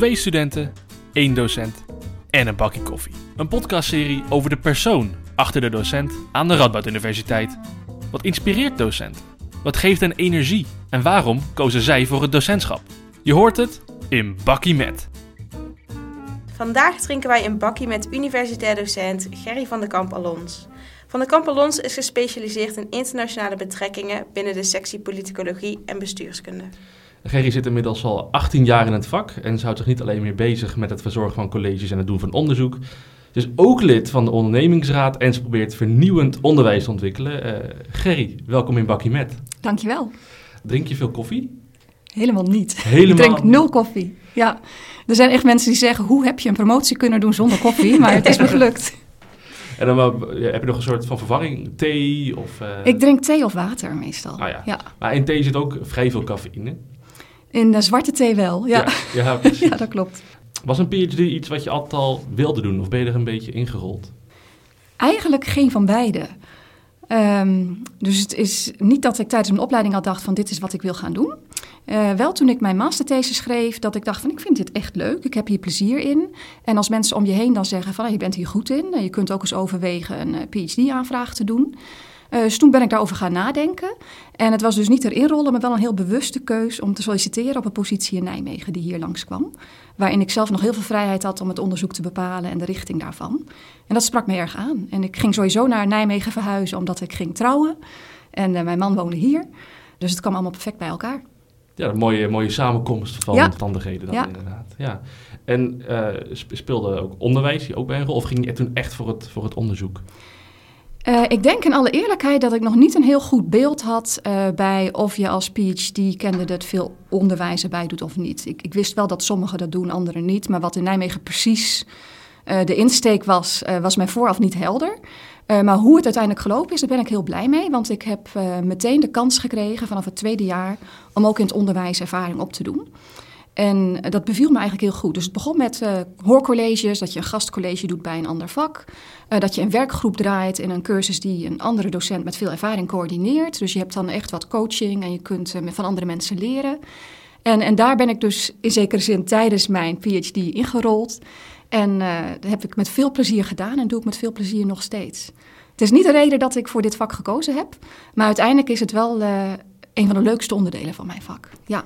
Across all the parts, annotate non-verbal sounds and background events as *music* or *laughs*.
Twee studenten, één docent en een bakje koffie. Een podcastserie over de persoon achter de docent aan de Radboud Universiteit. Wat inspireert docent? Wat geeft hen energie? En waarom kozen zij voor het docentschap? Je hoort het in Bakkie Met. Vandaag drinken wij een bakkie met universitair docent Gerry van de Kamp Alons. Van de Kamp Alons is gespecialiseerd in internationale betrekkingen binnen de sectie politicologie en bestuurskunde. Gerry zit inmiddels al 18 jaar in het vak en houdt zich niet alleen meer bezig met het verzorgen van colleges en het doen van onderzoek. Ze is ook lid van de ondernemingsraad en ze probeert vernieuwend onderwijs te ontwikkelen. Uh, Gerry, welkom in Bakkie Met. Dankjewel. Drink je veel koffie? Helemaal niet. Helemaal... Ik drink nul koffie. Ja, er zijn echt mensen die zeggen: hoe heb je een promotie kunnen doen zonder koffie? Maar het is me gelukt. *laughs* En dan heb je nog een soort van verwarring? Thee of... Uh... Ik drink thee of water meestal. Ah, ja. ja. Maar in thee zit ook vrij veel cafeïne. In de zwarte thee wel, ja. Ja, ja, *laughs* ja, dat klopt. Was een PhD iets wat je altijd al wilde doen of ben je er een beetje ingerold? Eigenlijk geen van beide. Um, dus het is niet dat ik tijdens mijn opleiding al dacht van dit is wat ik wil gaan doen. Uh, wel toen ik mijn masterthesis schreef, dat ik dacht van ik vind dit echt leuk, ik heb hier plezier in. En als mensen om je heen dan zeggen van je bent hier goed in, je kunt ook eens overwegen een eh, PhD-aanvraag te doen. Uh, dus toen ben ik daarover gaan nadenken. En het was dus niet erin rollen, maar wel een heel bewuste keus om te solliciteren op een positie in Nijmegen die hier langskwam. Waarin ik zelf nog heel veel vrijheid had om het onderzoek te bepalen en de richting daarvan. En dat sprak me erg aan. En ik ging sowieso naar Nijmegen verhuizen omdat ik ging trouwen. En uh, mijn man woonde hier. Dus het kwam allemaal perfect bij elkaar. Ja, een mooie, mooie samenkomst van ja. omstandigheden dan ja. inderdaad. Ja. En uh, speelde ook onderwijs hier ook bij een rol? Of ging je toen echt voor het, voor het onderzoek? Uh, ik denk in alle eerlijkheid dat ik nog niet een heel goed beeld had uh, bij of je als PhD-candidate veel onderwijs erbij doet of niet. Ik, ik, wist wel dat sommigen dat doen, anderen niet. Maar wat in Nijmegen precies uh, de insteek was, was mij vooraf niet helder. maar hoe het uiteindelijk gelopen is, daar ben ik heel blij mee. Want ik heb meteen de kans gekregen vanaf het tweede jaar om ook in het onderwijs ervaring op te doen. En dat beviel me eigenlijk heel goed. Dus het begon met uh, hoorcolleges, dat je een gastcollege doet bij een ander vak. Uh, dat je een werkgroep draait in een cursus die een andere docent met veel ervaring coördineert. Dus je hebt dan echt wat coaching en je kunt uh, van andere mensen leren. En, en daar ben ik dus in zekere zin tijdens mijn PhD ingerold. En dat heb ik met veel plezier gedaan en doe ik met veel plezier nog steeds. Het is niet de reden dat ik voor dit vak gekozen heb, maar uiteindelijk is het wel een van de leukste onderdelen van mijn vak. Ja.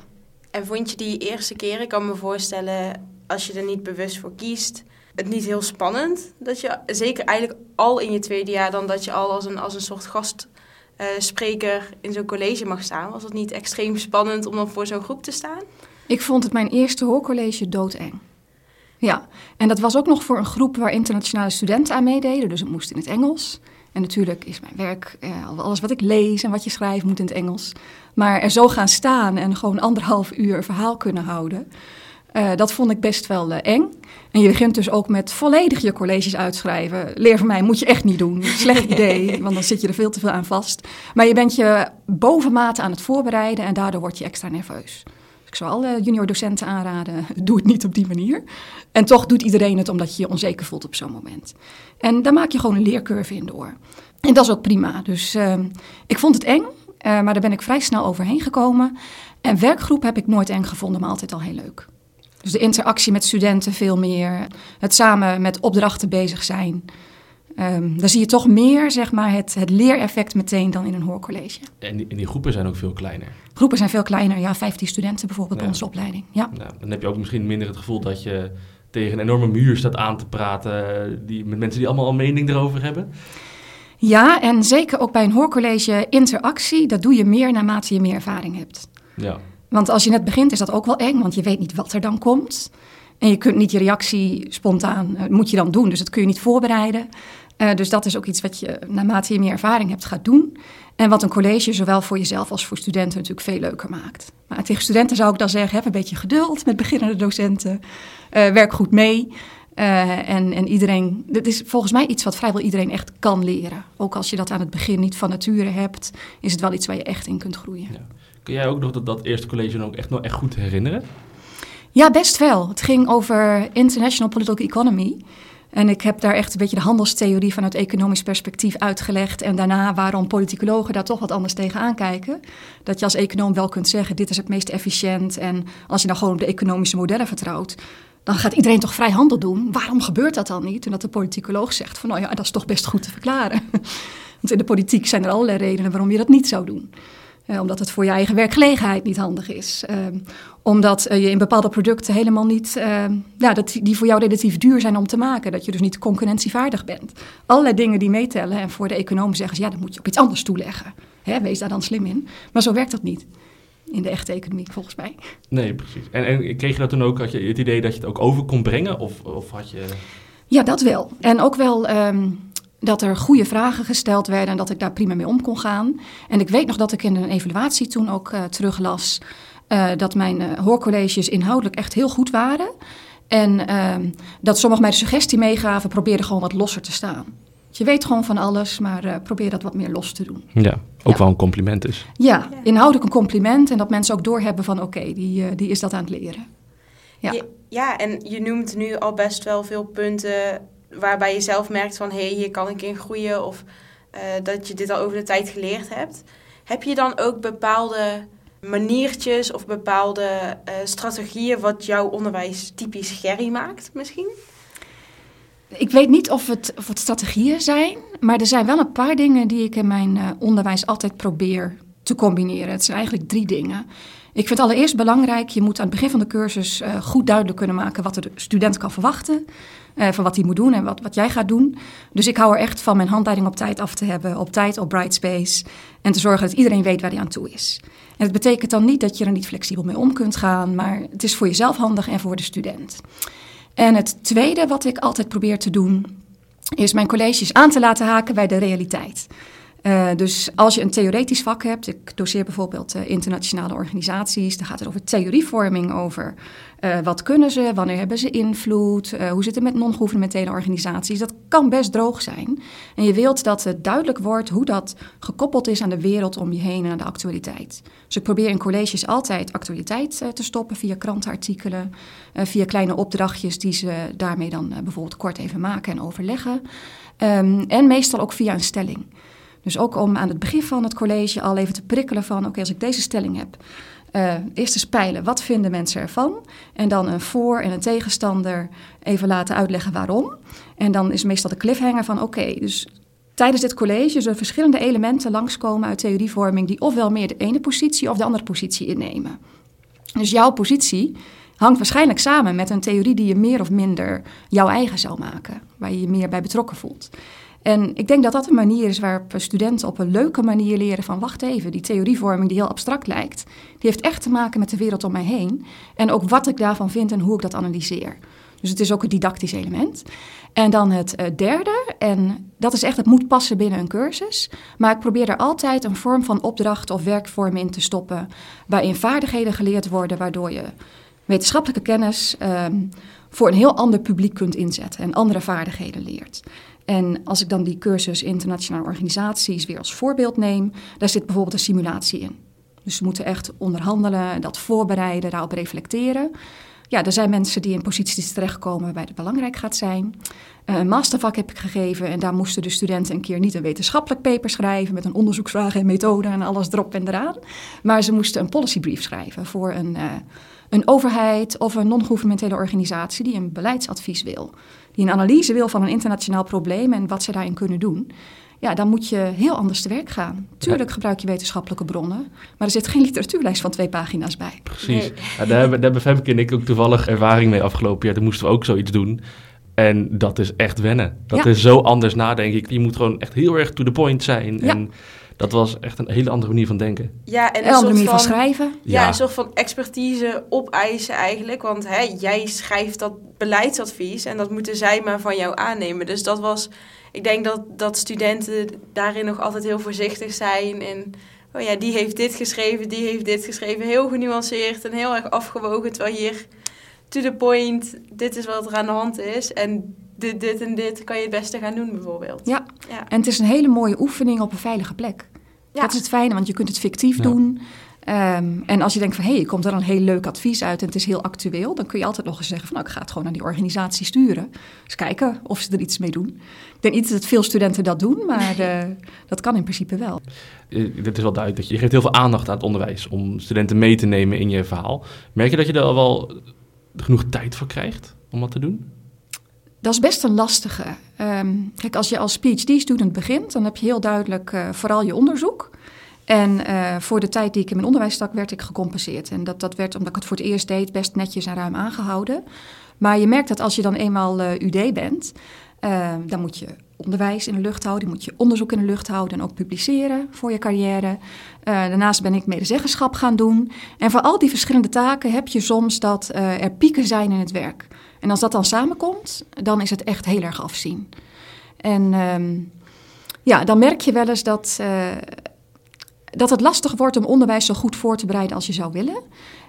En vond je die eerste keer, ik kan me voorstellen, als je er niet bewust voor kiest, het niet heel spannend? Dat je, zeker eigenlijk al in je tweede jaar, dan dat je al als een, als een soort gastspreker uh, in zo'n college mag staan. Was het niet extreem spannend om dan voor zo'n groep te staan? Ik vond het mijn eerste hoorcollege doodeng. Ja, en dat was ook nog voor een groep waar internationale studenten aan meededen, dus het moest in het Engels. En natuurlijk is mijn werk, eh, alles wat ik lees en wat je schrijft, moet in het Engels. Maar er zo gaan staan en gewoon anderhalf uur een verhaal kunnen houden, uh, dat vond ik best wel uh, eng. En je begint dus ook met volledig je colleges uitschrijven. Leer van mij moet je echt niet doen. Slecht idee, *laughs* want dan zit je er veel te veel aan vast. Maar je bent je bovenmate aan het voorbereiden en daardoor word je extra nerveus. Ik zou alle junior docenten aanraden, *laughs* doe het niet op die manier. En toch doet iedereen het omdat je je onzeker voelt op zo'n moment. En daar maak je gewoon een leercurve in door. En dat is ook prima. Dus uh, ik vond het eng, uh, maar daar ben ik vrij snel overheen gekomen. En werkgroep heb ik nooit eng gevonden, maar altijd al heel leuk. Dus de interactie met studenten veel meer. Het samen met opdrachten bezig zijn. Um, dan zie je toch meer zeg maar, het, het leereffect meteen dan in een hoorcollege. En die, en die, groepen zijn ook veel kleiner? Groepen zijn veel kleiner, ja. 15 studenten bijvoorbeeld ja. onze opleiding. Ja. Nou, dan heb je ook misschien minder het gevoel dat je tegen een enorme muur staat aan te praten... Die, met mensen die allemaal al mening erover hebben. Ja, en zeker ook bij een hoorcollege interactie... dat doe je meer naarmate je meer ervaring hebt. Ja. Want als je net begint is dat ook wel eng, want je weet niet wat er dan komt... En je kunt niet je reactie spontaan, uh, moet je dan doen. Dus dat kun je niet voorbereiden. Uh, dus dat is ook iets wat je naarmate je meer ervaring hebt gaat doen. En wat een college zowel voor jezelf als voor studenten natuurlijk veel leuker maakt. Maar tegen studenten zou ik dan zeggen, heb een beetje geduld met beginnende docenten. Uh, werk goed mee. Uh, en, en iedereen, dit is volgens mij iets wat vrijwel iedereen echt kan leren. Ook als je dat aan het begin niet van nature hebt, is het wel iets waar je echt in kunt groeien. Ja. Kun jij ook nog dat, dat eerste college ook echt, nog echt goed herinneren? Ja, best wel. Het ging over International Political Economy. En ik heb daar echt een beetje de handelstheorie vanuit economisch perspectief uitgelegd. En daarna waarom politicologen daar toch wat anders tegenaan kijken. Dat je als econoom wel kunt zeggen, dit is het meest efficiënt. En als je dan gewoon op de economische modellen vertrouwt, dan gaat iedereen toch vrij handel doen. Waarom gebeurt dat dan niet? En dat de politicoloog zegt van, nou ja, dat is toch best goed te verklaren. *laughs* Want in de politiek zijn er allerlei redenen waarom je dat niet zou doen. Uh, omdat het voor je eigen werkgelegenheid niet handig is. Uh, omdat uh, je in bepaalde producten helemaal niet, ja, dat, die voor jou relatief duur zijn om te maken. Dat je dus niet concurrentievaardig bent. Allerlei dingen die meetellen. En voor de economen zeggen ze, ja, dat moet je op iets anders toeleggen. Hè, wees daar dan slim in. Maar zo werkt dat niet. In de echte economie, volgens mij. Nee, precies. En, en kreeg je dat toen ook, had je het idee dat je het ook over kon brengen? Of, of had je... Ja, dat wel. En ook wel... Um, dat er goede vragen gesteld werden en dat ik daar prima mee om kon gaan. En ik weet nog dat ik in een evaluatie toen ook uh, teruglas uh, dat mijn uh, hoorcolleges inhoudelijk echt heel goed waren. En ehm, dat sommigen mij de suggestie meegaven, probeerde gewoon wat losser te staan. Je weet gewoon van alles, maar probeer dat wat meer los te doen. Ja, ook ja. wel een compliment dus. Ja, inhoudelijk een compliment en dat mensen ook doorhebben van oké, okay, die, die is dat aan het leren. Ja. ja. Ja, en je noemt nu al best wel veel punten waarbij je zelf merkt van hé, hey, hier kan ik in groeien of uh, dat je dit al over de tijd geleerd hebt. Heb je dan ook bepaalde maniertjes of bepaalde uh, strategieën wat jouw onderwijs typisch Gerry maakt misschien? Ik weet niet of het, of strategieën zijn, maar er zijn wel een paar dingen die ik in mijn uh, onderwijs altijd probeer te combineren. Het zijn eigenlijk drie dingen. Ik vind allereerst belangrijk, je moet aan het begin van de cursus uh, goed duidelijk kunnen maken wat de student kan verwachten. Uh, van wat hij moet doen en wat, wat jij gaat doen. Dus ik hou er echt van mijn handleiding op tijd af te hebben, op tijd op Brightspace. En te zorgen dat iedereen weet waar hij aan toe is. En het betekent dan niet dat je er niet flexibel mee om kunt gaan, maar het is voor jezelf handig en voor de student. En het tweede wat ik altijd probeer te doen, is mijn colleges aan te laten haken bij de realiteit. Uh, dus als je een theoretisch vak hebt, ik doseer bijvoorbeeld uh, internationale organisaties, dan gaat het over theorievorming, over uh, wat kunnen ze, wanneer hebben ze invloed, hoe zit het met non-governementele organisaties. Dat kan best droog zijn. En je wilt dat het duidelijk wordt hoe dat gekoppeld is aan de wereld om je heen en aan de actualiteit. Dus ik probeer in colleges altijd actualiteit te stoppen via krantenartikelen, via kleine opdrachtjes die ze daarmee dan bijvoorbeeld kort even maken en overleggen. Um, en meestal ook via een stelling. Dus ook om aan het begin van het college al even te prikkelen van... oké, als ik deze stelling heb, uh, eerst eens peilen, wat vinden mensen ervan? En dan een voor- en een tegenstander even laten uitleggen waarom. En dan is meestal de cliffhanger van... oké, dus tijdens dit college zullen verschillende elementen langskomen uit theorievorming... die ofwel meer de ene positie of de andere positie innemen. Dus jouw positie hangt waarschijnlijk samen met een theorie die je meer of minder jouw eigen zou maken. Waar je je meer bij betrokken voelt. En ik denk dat dat een manier is waarop studenten op een leuke manier leren van... wacht even, die theorievorming die heel abstract lijkt... die heeft echt te maken met de wereld om mij heen. En ook wat ik daarvan vind en hoe ik dat analyseer. Dus het is ook een didactisch element. En dan het uh, derde, en dat is echt, het moet passen binnen een cursus. Maar ik probeer er altijd een vorm van opdracht of werkvorm in te stoppen... waarin vaardigheden geleerd worden, waardoor je wetenschappelijke kennis... Um, voor een heel ander publiek kunt inzetten en andere vaardigheden leert. En als ik dan die cursus internationale organisaties weer als voorbeeld neem, daar zit bijvoorbeeld een simulatie in. Dus ze moeten echt onderhandelen, dat voorbereiden, daarop reflecteren. Ja, er zijn mensen die in posities terechtkomen waarbij het belangrijk gaat zijn. Uh, een mastervak heb ik gegeven en daar moesten de studenten een keer niet een wetenschappelijk paper schrijven met een onderzoeksvraag en methode en alles erop en eraan. Maar ze moesten een policybrief schrijven voor een, uh, een overheid of een non-governementele organisatie die een beleidsadvies wil die een analyse wil van een internationaal probleem en wat ze daarin kunnen doen, ja, dan moet je heel anders te werk gaan. Tuurlijk gebruik je wetenschappelijke bronnen, maar er zit geen *laughs* literatuurlijst van twee pagina's bij. Precies. Nee. Ja, daar, hebben, daar hebben Femke en ik ook toevallig ervaring mee afgelopen jaar. Toen moesten we ook zoiets doen. En dat is echt wennen. Dat ja. is zo anders nadenken. Je moet gewoon echt heel erg to the point zijn. Ja. En dat was echt een hele andere manier van denken. Ja, en een, een andere manier van, van, schrijven. Ja, ja, een soort van expertise opeisen eigenlijk. Want hè, jij schrijft dat beleidsadvies en dat moeten zij maar van jou aannemen. Dus dat was, ik denk dat, dat studenten daarin nog altijd heel voorzichtig zijn. En oh ja, die heeft dit geschreven, die heeft dit geschreven. Heel genuanceerd en heel erg afgewogen. Terwijl hier, to the point, dit is wat er aan de hand is. En dit, dit en dit kan je het beste gaan doen bijvoorbeeld. Ja. ja. en het is een hele mooie oefening op een veilige plek. Ja. Dat is het fijne, want je kunt het fictief ja. doen. Ehm, en als je denkt van hé, hey, er komt er een heel leuk advies uit en het is heel actueel, dan kun je altijd nog eens zeggen van nou, ik ga het gewoon naar die organisatie sturen. Dus kijken of ze er iets mee doen. Ik denk niet dat veel studenten dat doen, maar uh, dat kan in principe wel. Uh, het is wel duidelijk dat je, je geeft heel veel aandacht aan het onderwijs om studenten mee te nemen in je verhaal. Merk je dat je er al wel genoeg tijd voor krijgt om dat te doen? Dat is best een lastige. Um, kijk, als je als PhD-student begint, dan heb je heel duidelijk uh, vooral je onderzoek. En uh, voor de tijd die ik in mijn onderwijs stak, werd ik gecompenseerd. En dat, dat werd, omdat ik het voor het eerst deed, best netjes en ruim aangehouden. Maar je merkt dat als je dan eenmaal uh, UD bent, dan moet je onderwijs in de lucht houden, moet je onderzoek in de lucht houden en ook publiceren voor je carrière. daarnaast ben ik medezeggenschap gaan doen. En voor al die verschillende taken heb je soms dat er pieken zijn in het werk. En als dat dan samenkomt, dan is het echt heel erg afzien. En um, ja, dan merk je wel eens dat dat het lastig wordt om onderwijs zo goed voor te bereiden als je zou willen.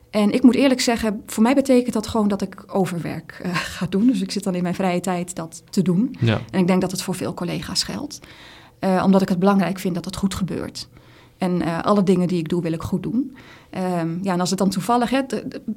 En ik moet eerlijk zeggen, voor mij betekent dat gewoon dat ik overwerk uh, ga doen. Dus ik zit dan in mijn vrije tijd dat te doen. Ja. En ik denk dat het voor veel collega's geldt. Uh, omdat ik het belangrijk vind dat het goed gebeurt. En uh, alle dingen die ik doe, wil ik goed doen. Um, ja, en als het dan toevallig,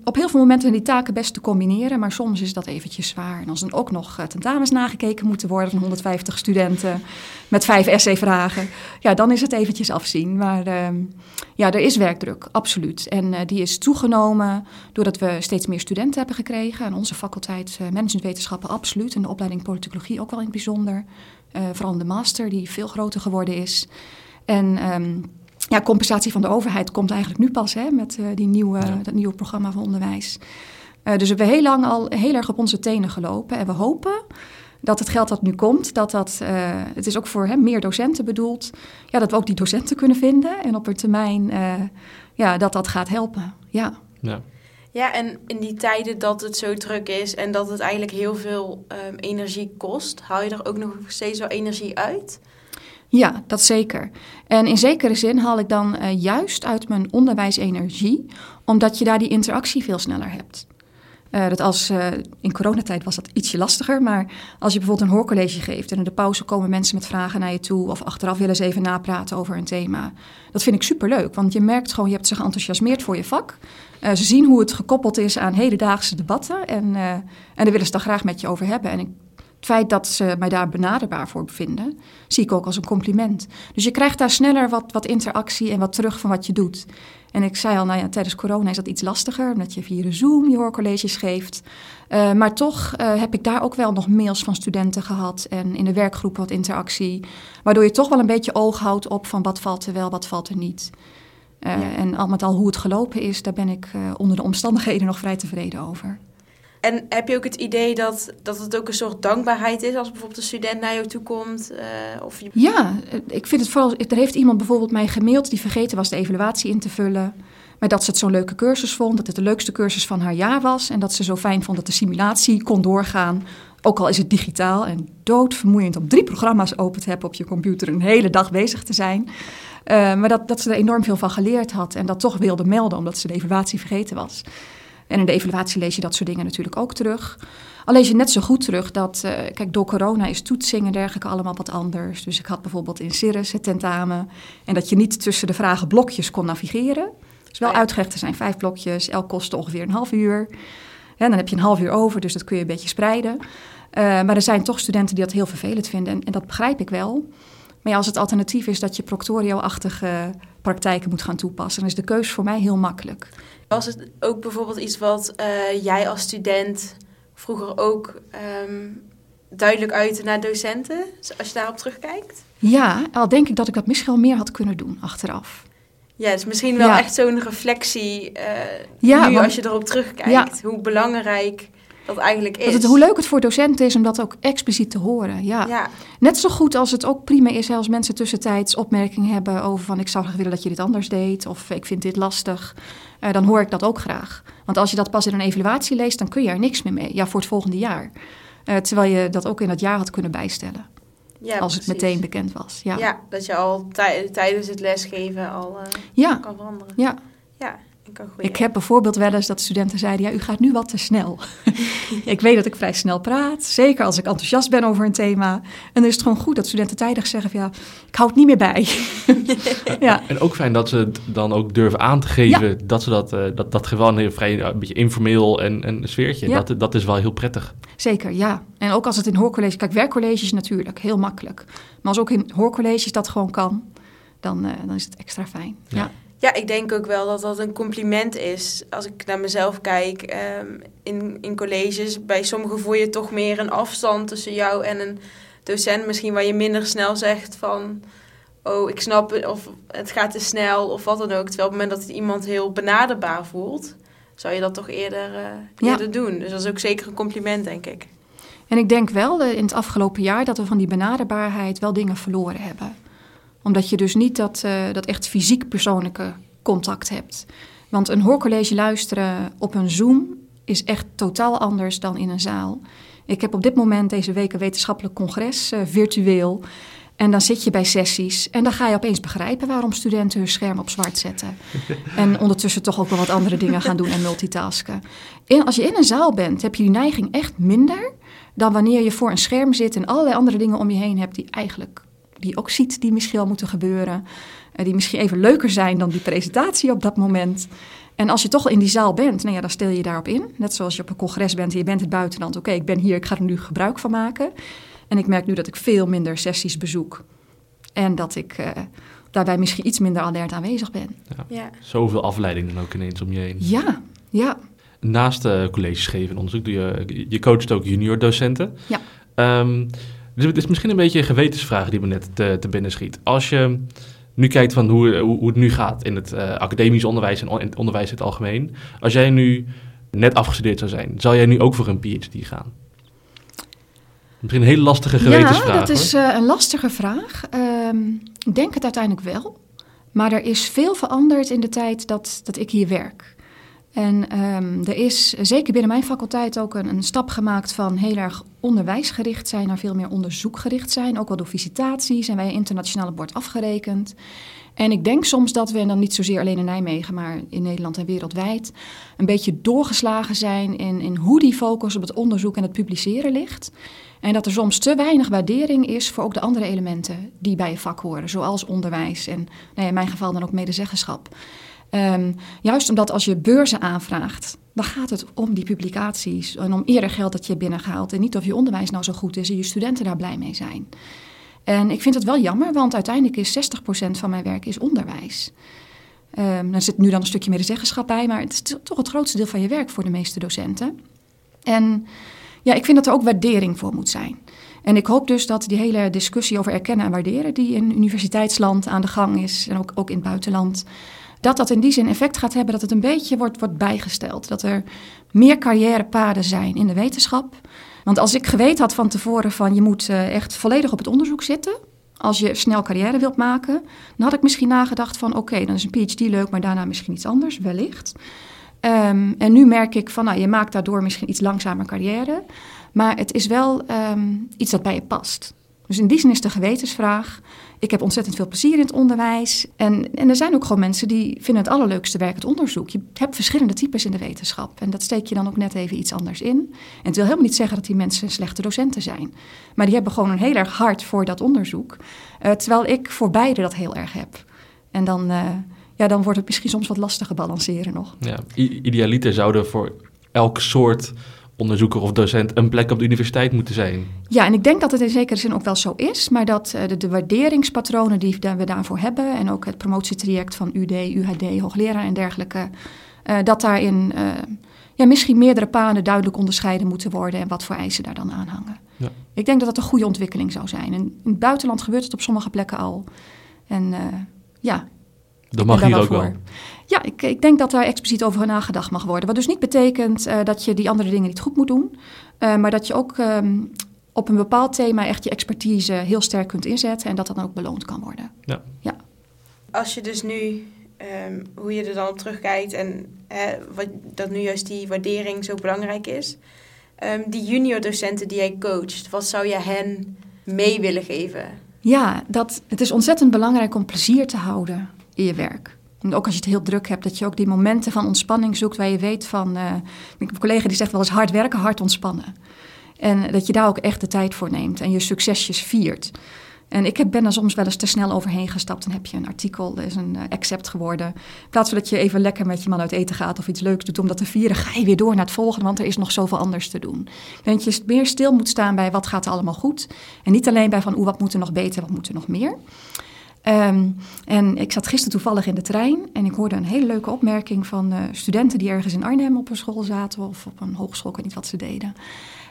op heel veel momenten die taken best te combineren, maar soms is dat eventjes zwaar. En als dan ook nog tentamens nagekeken moeten worden van 150 studenten met vijf essayvragen, ja, dan is het eventjes afzien. Maar um, ja, er is werkdruk, absoluut. En uh, die is toegenomen doordat we steeds meer studenten hebben gekregen. En onze faculteit managementwetenschappen absoluut. En de opleiding politicologie ook wel in het bijzonder. Vooral de master, die veel groter geworden is. En um, ja, compensatie van de overheid komt eigenlijk nu pas hè, met uh, die nieuwe, ja. dat nieuwe programma van onderwijs. Uh, dus we hebben heel lang al heel erg op onze tenen gelopen. En we hopen dat het geld dat nu komt, dat dat, uh, het is ook voor hè, meer docenten bedoeld, ja, dat we ook die docenten kunnen vinden. En op een termijn, ja, dat dat gaat helpen. Ja. ja. Ja, en in die tijden dat het zo druk is en dat het eigenlijk heel veel um, energie kost, haal je er ook nog steeds wel energie uit? Ja, dat zeker. En in zekere zin haal ik dan uh, juist uit mijn onderwijs energie, omdat je daar die interactie veel sneller hebt. Uh, dat als, uh, in coronatijd was dat ietsje lastiger, maar als je bijvoorbeeld een hoorcollege geeft en in de pauze komen mensen met vragen naar je toe of achteraf willen ze even napraten over een thema. Dat vind ik superleuk, want je merkt gewoon, je hebt ze geenthousiasmeerd voor je vak. Ze zien hoe het gekoppeld is aan hedendaagse debatten en, en daar willen ze dan graag met je over hebben. En ik het feit dat ze mij daar benaderbaar voor bevinden, zie ik ook als een compliment. Dus je krijgt daar sneller wat, wat interactie en wat terug van wat je doet. En ik zei al, nou ja, tijdens corona is dat iets lastiger, omdat je via de Zoom je hoorcolleges geeft. Uh, maar toch uh, heb ik daar ook wel nog mails van studenten gehad en in de werkgroep wat interactie. Waardoor je toch wel een beetje oog houdt op van wat valt er wel, wat valt er niet. Uh, ja. En al met al hoe het gelopen is, daar ben ik onder de omstandigheden nog vrij tevreden over. En heb je ook het idee dat, dat het ook een soort dankbaarheid is als bijvoorbeeld een student naar jou toe komt? Uh, of je... Ja, ik vind het vooral. Er heeft iemand bijvoorbeeld mij gemaild die vergeten was de evaluatie in te vullen. Maar dat ze het zo'n leuke cursus vond, dat het de leukste cursus van haar jaar was. En dat ze zo fijn vond dat de simulatie kon doorgaan. Ook al is het digitaal en doodvermoeiend om drie programma's open te hebben op je computer, een hele dag bezig te zijn. Uh, maar dat, dat ze er enorm veel van geleerd had en dat toch wilde melden omdat ze de evaluatie vergeten was. En in de evaluatie lees je dat soort dingen natuurlijk ook terug. Al lees je net zo goed terug dat, uh, kijk, door corona is toetsing en dergelijke allemaal wat anders. Dus ik had bijvoorbeeld in Cirrus het tentamen en dat je niet tussen de vragen blokjes kon navigeren. Dus wel uitgelegd, er zijn vijf blokjes, elk kostte ongeveer een half uur. Ja, dan heb je een half uur over, dus dat kun je een beetje spreiden. Uh, maar er zijn toch studenten die dat heel vervelend vinden en, en dat begrijp ik wel. Maar ja, als het alternatief is dat je proctorio-achtige praktijken moet gaan toepassen, dan is de keuze voor mij heel makkelijk. Was het ook bijvoorbeeld iets wat uh, jij als student vroeger ook um, duidelijk uitte naar docenten, als je daarop terugkijkt? Ja, al denk ik dat ik dat misschien wel meer had kunnen doen achteraf. Ja, dus misschien wel ja. echt zo'n reflectie uh, ja, nu want, als je erop terugkijkt. Ja. Hoe belangrijk dat eigenlijk is. Dat het, hoe leuk het voor docenten is om dat ook expliciet te horen. Ja. ja. Net zo goed als het ook prima is als mensen tussentijds opmerkingen hebben over van ik zou graag willen dat je dit anders deed of ik vind dit lastig. Uh, dan hoor ik dat ook graag. Want als je dat pas in een evaluatie leest, dan kun je er niks meer mee. Ja, voor het volgende jaar. Uh, terwijl je dat ook in dat jaar had kunnen bijstellen. Ja, als precies. het meteen bekend was. Ja, ja dat je al tijdens het lesgeven al uh, ja. kan veranderen. Ja. ja, Ik, een goeie. Ik heb bijvoorbeeld wel eens dat studenten zeiden: Ja, u gaat nu wat te snel. *laughs* ik weet dat ik vrij snel praat, zeker als ik enthousiast ben over een thema. En dan is het gewoon goed dat studenten tijdig zeggen: van, Ja, ik hou het niet meer bij. *laughs* ja. En ook fijn dat ze het dan ook durven aan te geven dat ze dat, eh, dat, dat gewoon heel vrij een beetje informeel en een sfeertje. Ja. Dat, dat is wel heel prettig. Zeker, ja. En ook als het in hoorcolleges... Kijk, werkcolleges natuurlijk, heel makkelijk. Maar als ook in hoorcolleges dat gewoon kan, dan, eh, dan is het extra fijn. Ja. Ja. Ja, ik denk ook wel dat dat een compliment is. Als ik naar mezelf kijk ehm, in, in colleges, bij sommigen voel je toch meer een afstand tussen jou en een docent. Misschien waar je minder snel zegt van, oh, ik snap het, of het gaat te snel, of wat dan ook. Terwijl op het moment dat iemand heel benaderbaar voelt, zou je dat toch eerder, Ja. eerder doen. Dus dat is ook zeker een compliment, denk ik. En ik denk wel eh, in het afgelopen jaar dat we van die benaderbaarheid wel dingen verloren hebben. Omdat je dus niet dat, eh, dat echt fysiek persoonlijke contact hebt. Want een hoorcollege luisteren op een Zoom is echt totaal anders dan in een zaal. Ik heb op dit moment deze week een wetenschappelijk congres, eh, virtueel. En dan zit je bij sessies en dan ga je opeens begrijpen waarom studenten hun scherm op zwart zetten. *laughs* En ondertussen toch ook wel wat andere dingen gaan doen en multitasken. Als je in een zaal bent, heb je die neiging echt minder dan wanneer je voor een scherm zit en allerlei andere dingen om je heen hebt die eigenlijk die ook ziet die misschien wel moeten gebeuren. eh, die misschien even leuker zijn dan die presentatie op dat moment. En als je toch in die zaal bent, nou ja, dan stel je je daarop in. Net zoals je op een congres bent en je bent het buitenland. Oké, ik ben hier, ik ga er nu gebruik van maken. En ik merk nu dat ik veel minder sessies bezoek. En dat ik eh, daarbij misschien iets minder alert aanwezig ben. Ja. Zoveel afleiding dan ook ineens om je heen. Ja, ja. Naast eh, colleges geven en onderzoek doe je, je coacht ook junior docenten. Ja. Ehm, dus het is misschien een beetje een gewetensvraag die me net te, te binnen schiet. Als je nu kijkt van hoe, hoe, het nu gaat in het eh, academisch onderwijs en on- in het onderwijs in het algemeen. Als jij nu net afgestudeerd zou zijn, zou jij nu ook voor een PhD gaan? Misschien een hele lastige gewetensvraag. Ja, dat is eh, een lastige vraag. Ehm, ik denk het uiteindelijk wel. Maar er is veel veranderd in de tijd dat, dat ik hier werk. En ehm, er is zeker binnen mijn faculteit ook een, een stap gemaakt van heel erg onderwijsgericht zijn naar veel meer onderzoekgericht zijn. Ook wel door visitaties zijn wij internationaal op wordt afgerekend. En ik denk soms dat we, en dan niet zozeer alleen in Nijmegen, maar in Nederland en wereldwijd, een beetje doorgeslagen zijn in, in hoe die focus op het onderzoek en het publiceren ligt. En dat er soms te weinig waardering is voor ook de andere elementen die bij je vak horen, zoals onderwijs en nou in mijn geval dan ook medezeggenschap. Ehm, juist omdat als je beurzen aanvraagt, dan gaat het om die publicaties en om eerder geld dat je binnengehaald en niet of je onderwijs nou zo goed is en je studenten daar blij mee zijn. En ik vind het wel jammer, want uiteindelijk is 60% van mijn werk is onderwijs. Er zit nu dan een stukje medezeggenschap bij, maar het is toch het grootste deel van je werk voor de meeste docenten. En ja, ik vind dat er ook waardering voor moet zijn. En ik hoop dus dat die hele discussie over erkennen en waarderen, die in universiteitsland aan de gang is en ook, ook in het buitenland, dat dat in die zin effect gaat hebben dat het een beetje wordt, wordt bijgesteld. Dat er meer carrièrepaden zijn in de wetenschap. Want als ik geweten had van tevoren van je moet eh, echt volledig op het onderzoek zitten, als je snel carrière wilt maken, dan had ik misschien nagedacht van oké, dan is een PhD leuk, maar daarna misschien iets anders, wellicht. Ehm, en nu merk ik van, nou, je maakt daardoor misschien iets langzamer carrière. Maar het is wel ehm, iets dat bij je past. Dus in die zin is de gewetensvraag. Ik heb ontzettend veel plezier in het onderwijs. En, en er zijn ook gewoon mensen die vinden het allerleukste werk het onderzoek. Je hebt verschillende types in de wetenschap. En dat steek je dan ook net even iets anders in. En het wil helemaal niet zeggen dat die mensen slechte docenten zijn. Maar die hebben gewoon een heel erg hart voor dat onderzoek. Eh, terwijl ik voor beide dat heel erg heb. En dan, eh, ja, dan wordt het misschien soms wat lastiger balanceren nog. Ja, idealiter zouden voor elk soort onderzoeker of docent een plek op de universiteit moeten zijn. Ja, en ik denk dat het in zekere zin ook wel zo is, maar dat eh, de, de waarderingspatronen die we daarvoor hebben en ook het promotietraject van UD, UHD, hoogleraar en dergelijke, eh, dat daarin eh, ja, misschien meerdere paden duidelijk onderscheiden moeten worden en wat voor eisen daar dan aan hangen. Ja. Ik denk dat dat een goede ontwikkeling zou zijn. En in het buitenland gebeurt het op sommige plekken al. En ja, Dat mag hier ook wel. Ja, ik, ik denk dat daar expliciet over nagedacht mag worden. Wat dus niet betekent eh, dat je die andere dingen niet goed moet doen. eh, maar dat je ook ehm, op een bepaald thema echt je expertise heel sterk kunt inzetten. En dat dat dan ook beloond kan worden. Als je dus nu, ehm, hoe je er dan op terugkijkt en hè, wat, dat nu juist die waardering zo belangrijk is. Ehm, die junior docenten die jij coacht, wat zou je hen mee willen geven? Ja, dat, het is ontzettend belangrijk om plezier te houden in je werk. En ook als je het heel druk hebt, dat je ook die momenten van ontspanning zoekt waar je weet van. Ik heb een collega die zegt wel eens hard werken, hard ontspannen. En dat je daar ook echt de tijd voor neemt en je succesjes viert. En ik ben er soms wel eens te snel overheen gestapt. Dan heb je een artikel, er is een uh, accept geworden. In plaats van dat je even lekker met je man uit eten gaat of iets leuks doet om dat te vieren, ga je weer door naar het volgende, want er is nog zoveel anders te doen. En dat je meer stil moet staan bij wat gaat er allemaal goed. En niet alleen bij van, oeh, wat moet er nog beter, wat moet er nog meer. Um, en ik zat gisteren toevallig in de trein en ik hoorde een hele leuke opmerking van uh, studenten die ergens in Arnhem op een school zaten of op een hogeschool, ik weet niet wat ze deden.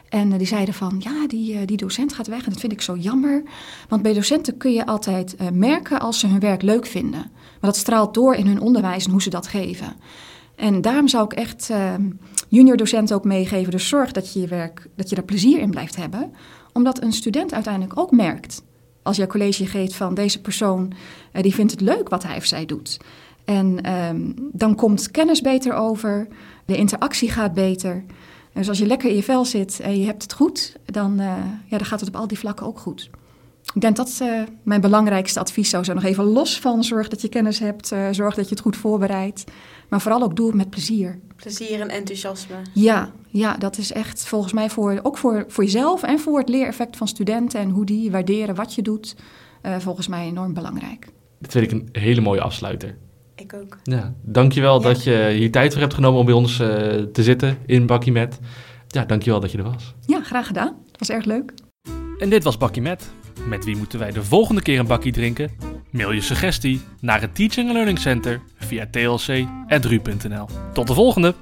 En uh, die zeiden van, ja, die, uh, die docent gaat weg en dat vind ik zo jammer. Want bij docenten kun je altijd merken als ze hun werk leuk vinden. Maar dat straalt door in hun onderwijs en hoe ze dat geven. En daarom zou ik echt ehm, junior docenten ook meegeven. Dus zorg dat je je werk, dat je er plezier in blijft hebben. Omdat een student uiteindelijk ook merkt als je college geeft van deze persoon, uh, die vindt het leuk wat hij of zij doet. En um, dan komt kennis beter over, de interactie gaat beter. Dus als je lekker in je vel zit en je hebt het goed, dan, uh, ja, dan gaat het op al die vlakken ook goed. Ik denk dat uh, mijn belangrijkste advies zou zijn. Nog even los van zorg dat je kennis hebt, uh, zorg dat je het goed voorbereidt. Maar vooral ook doe het met plezier. Plezier en enthousiasme. Ja, ja dat is echt volgens mij voor, ook voor, voor jezelf en voor het leereffect van studenten en hoe die waarderen wat je doet, uh, volgens mij enorm belangrijk. Dat vind ik een hele mooie afsluiter. Ik ook. Ja, dankjewel ja. dat je hier tijd voor hebt genomen om bij ons te zitten in Bakkie Met. Ja, dankjewel dat je er was. Ja, graag gedaan. Het was erg leuk. En dit was Bakkie Met. Met wie moeten wij de volgende keer een bakkie drinken? Mail je suggestie naar het Teaching and Learning Center via tlc.ru.nl. Tot de volgende!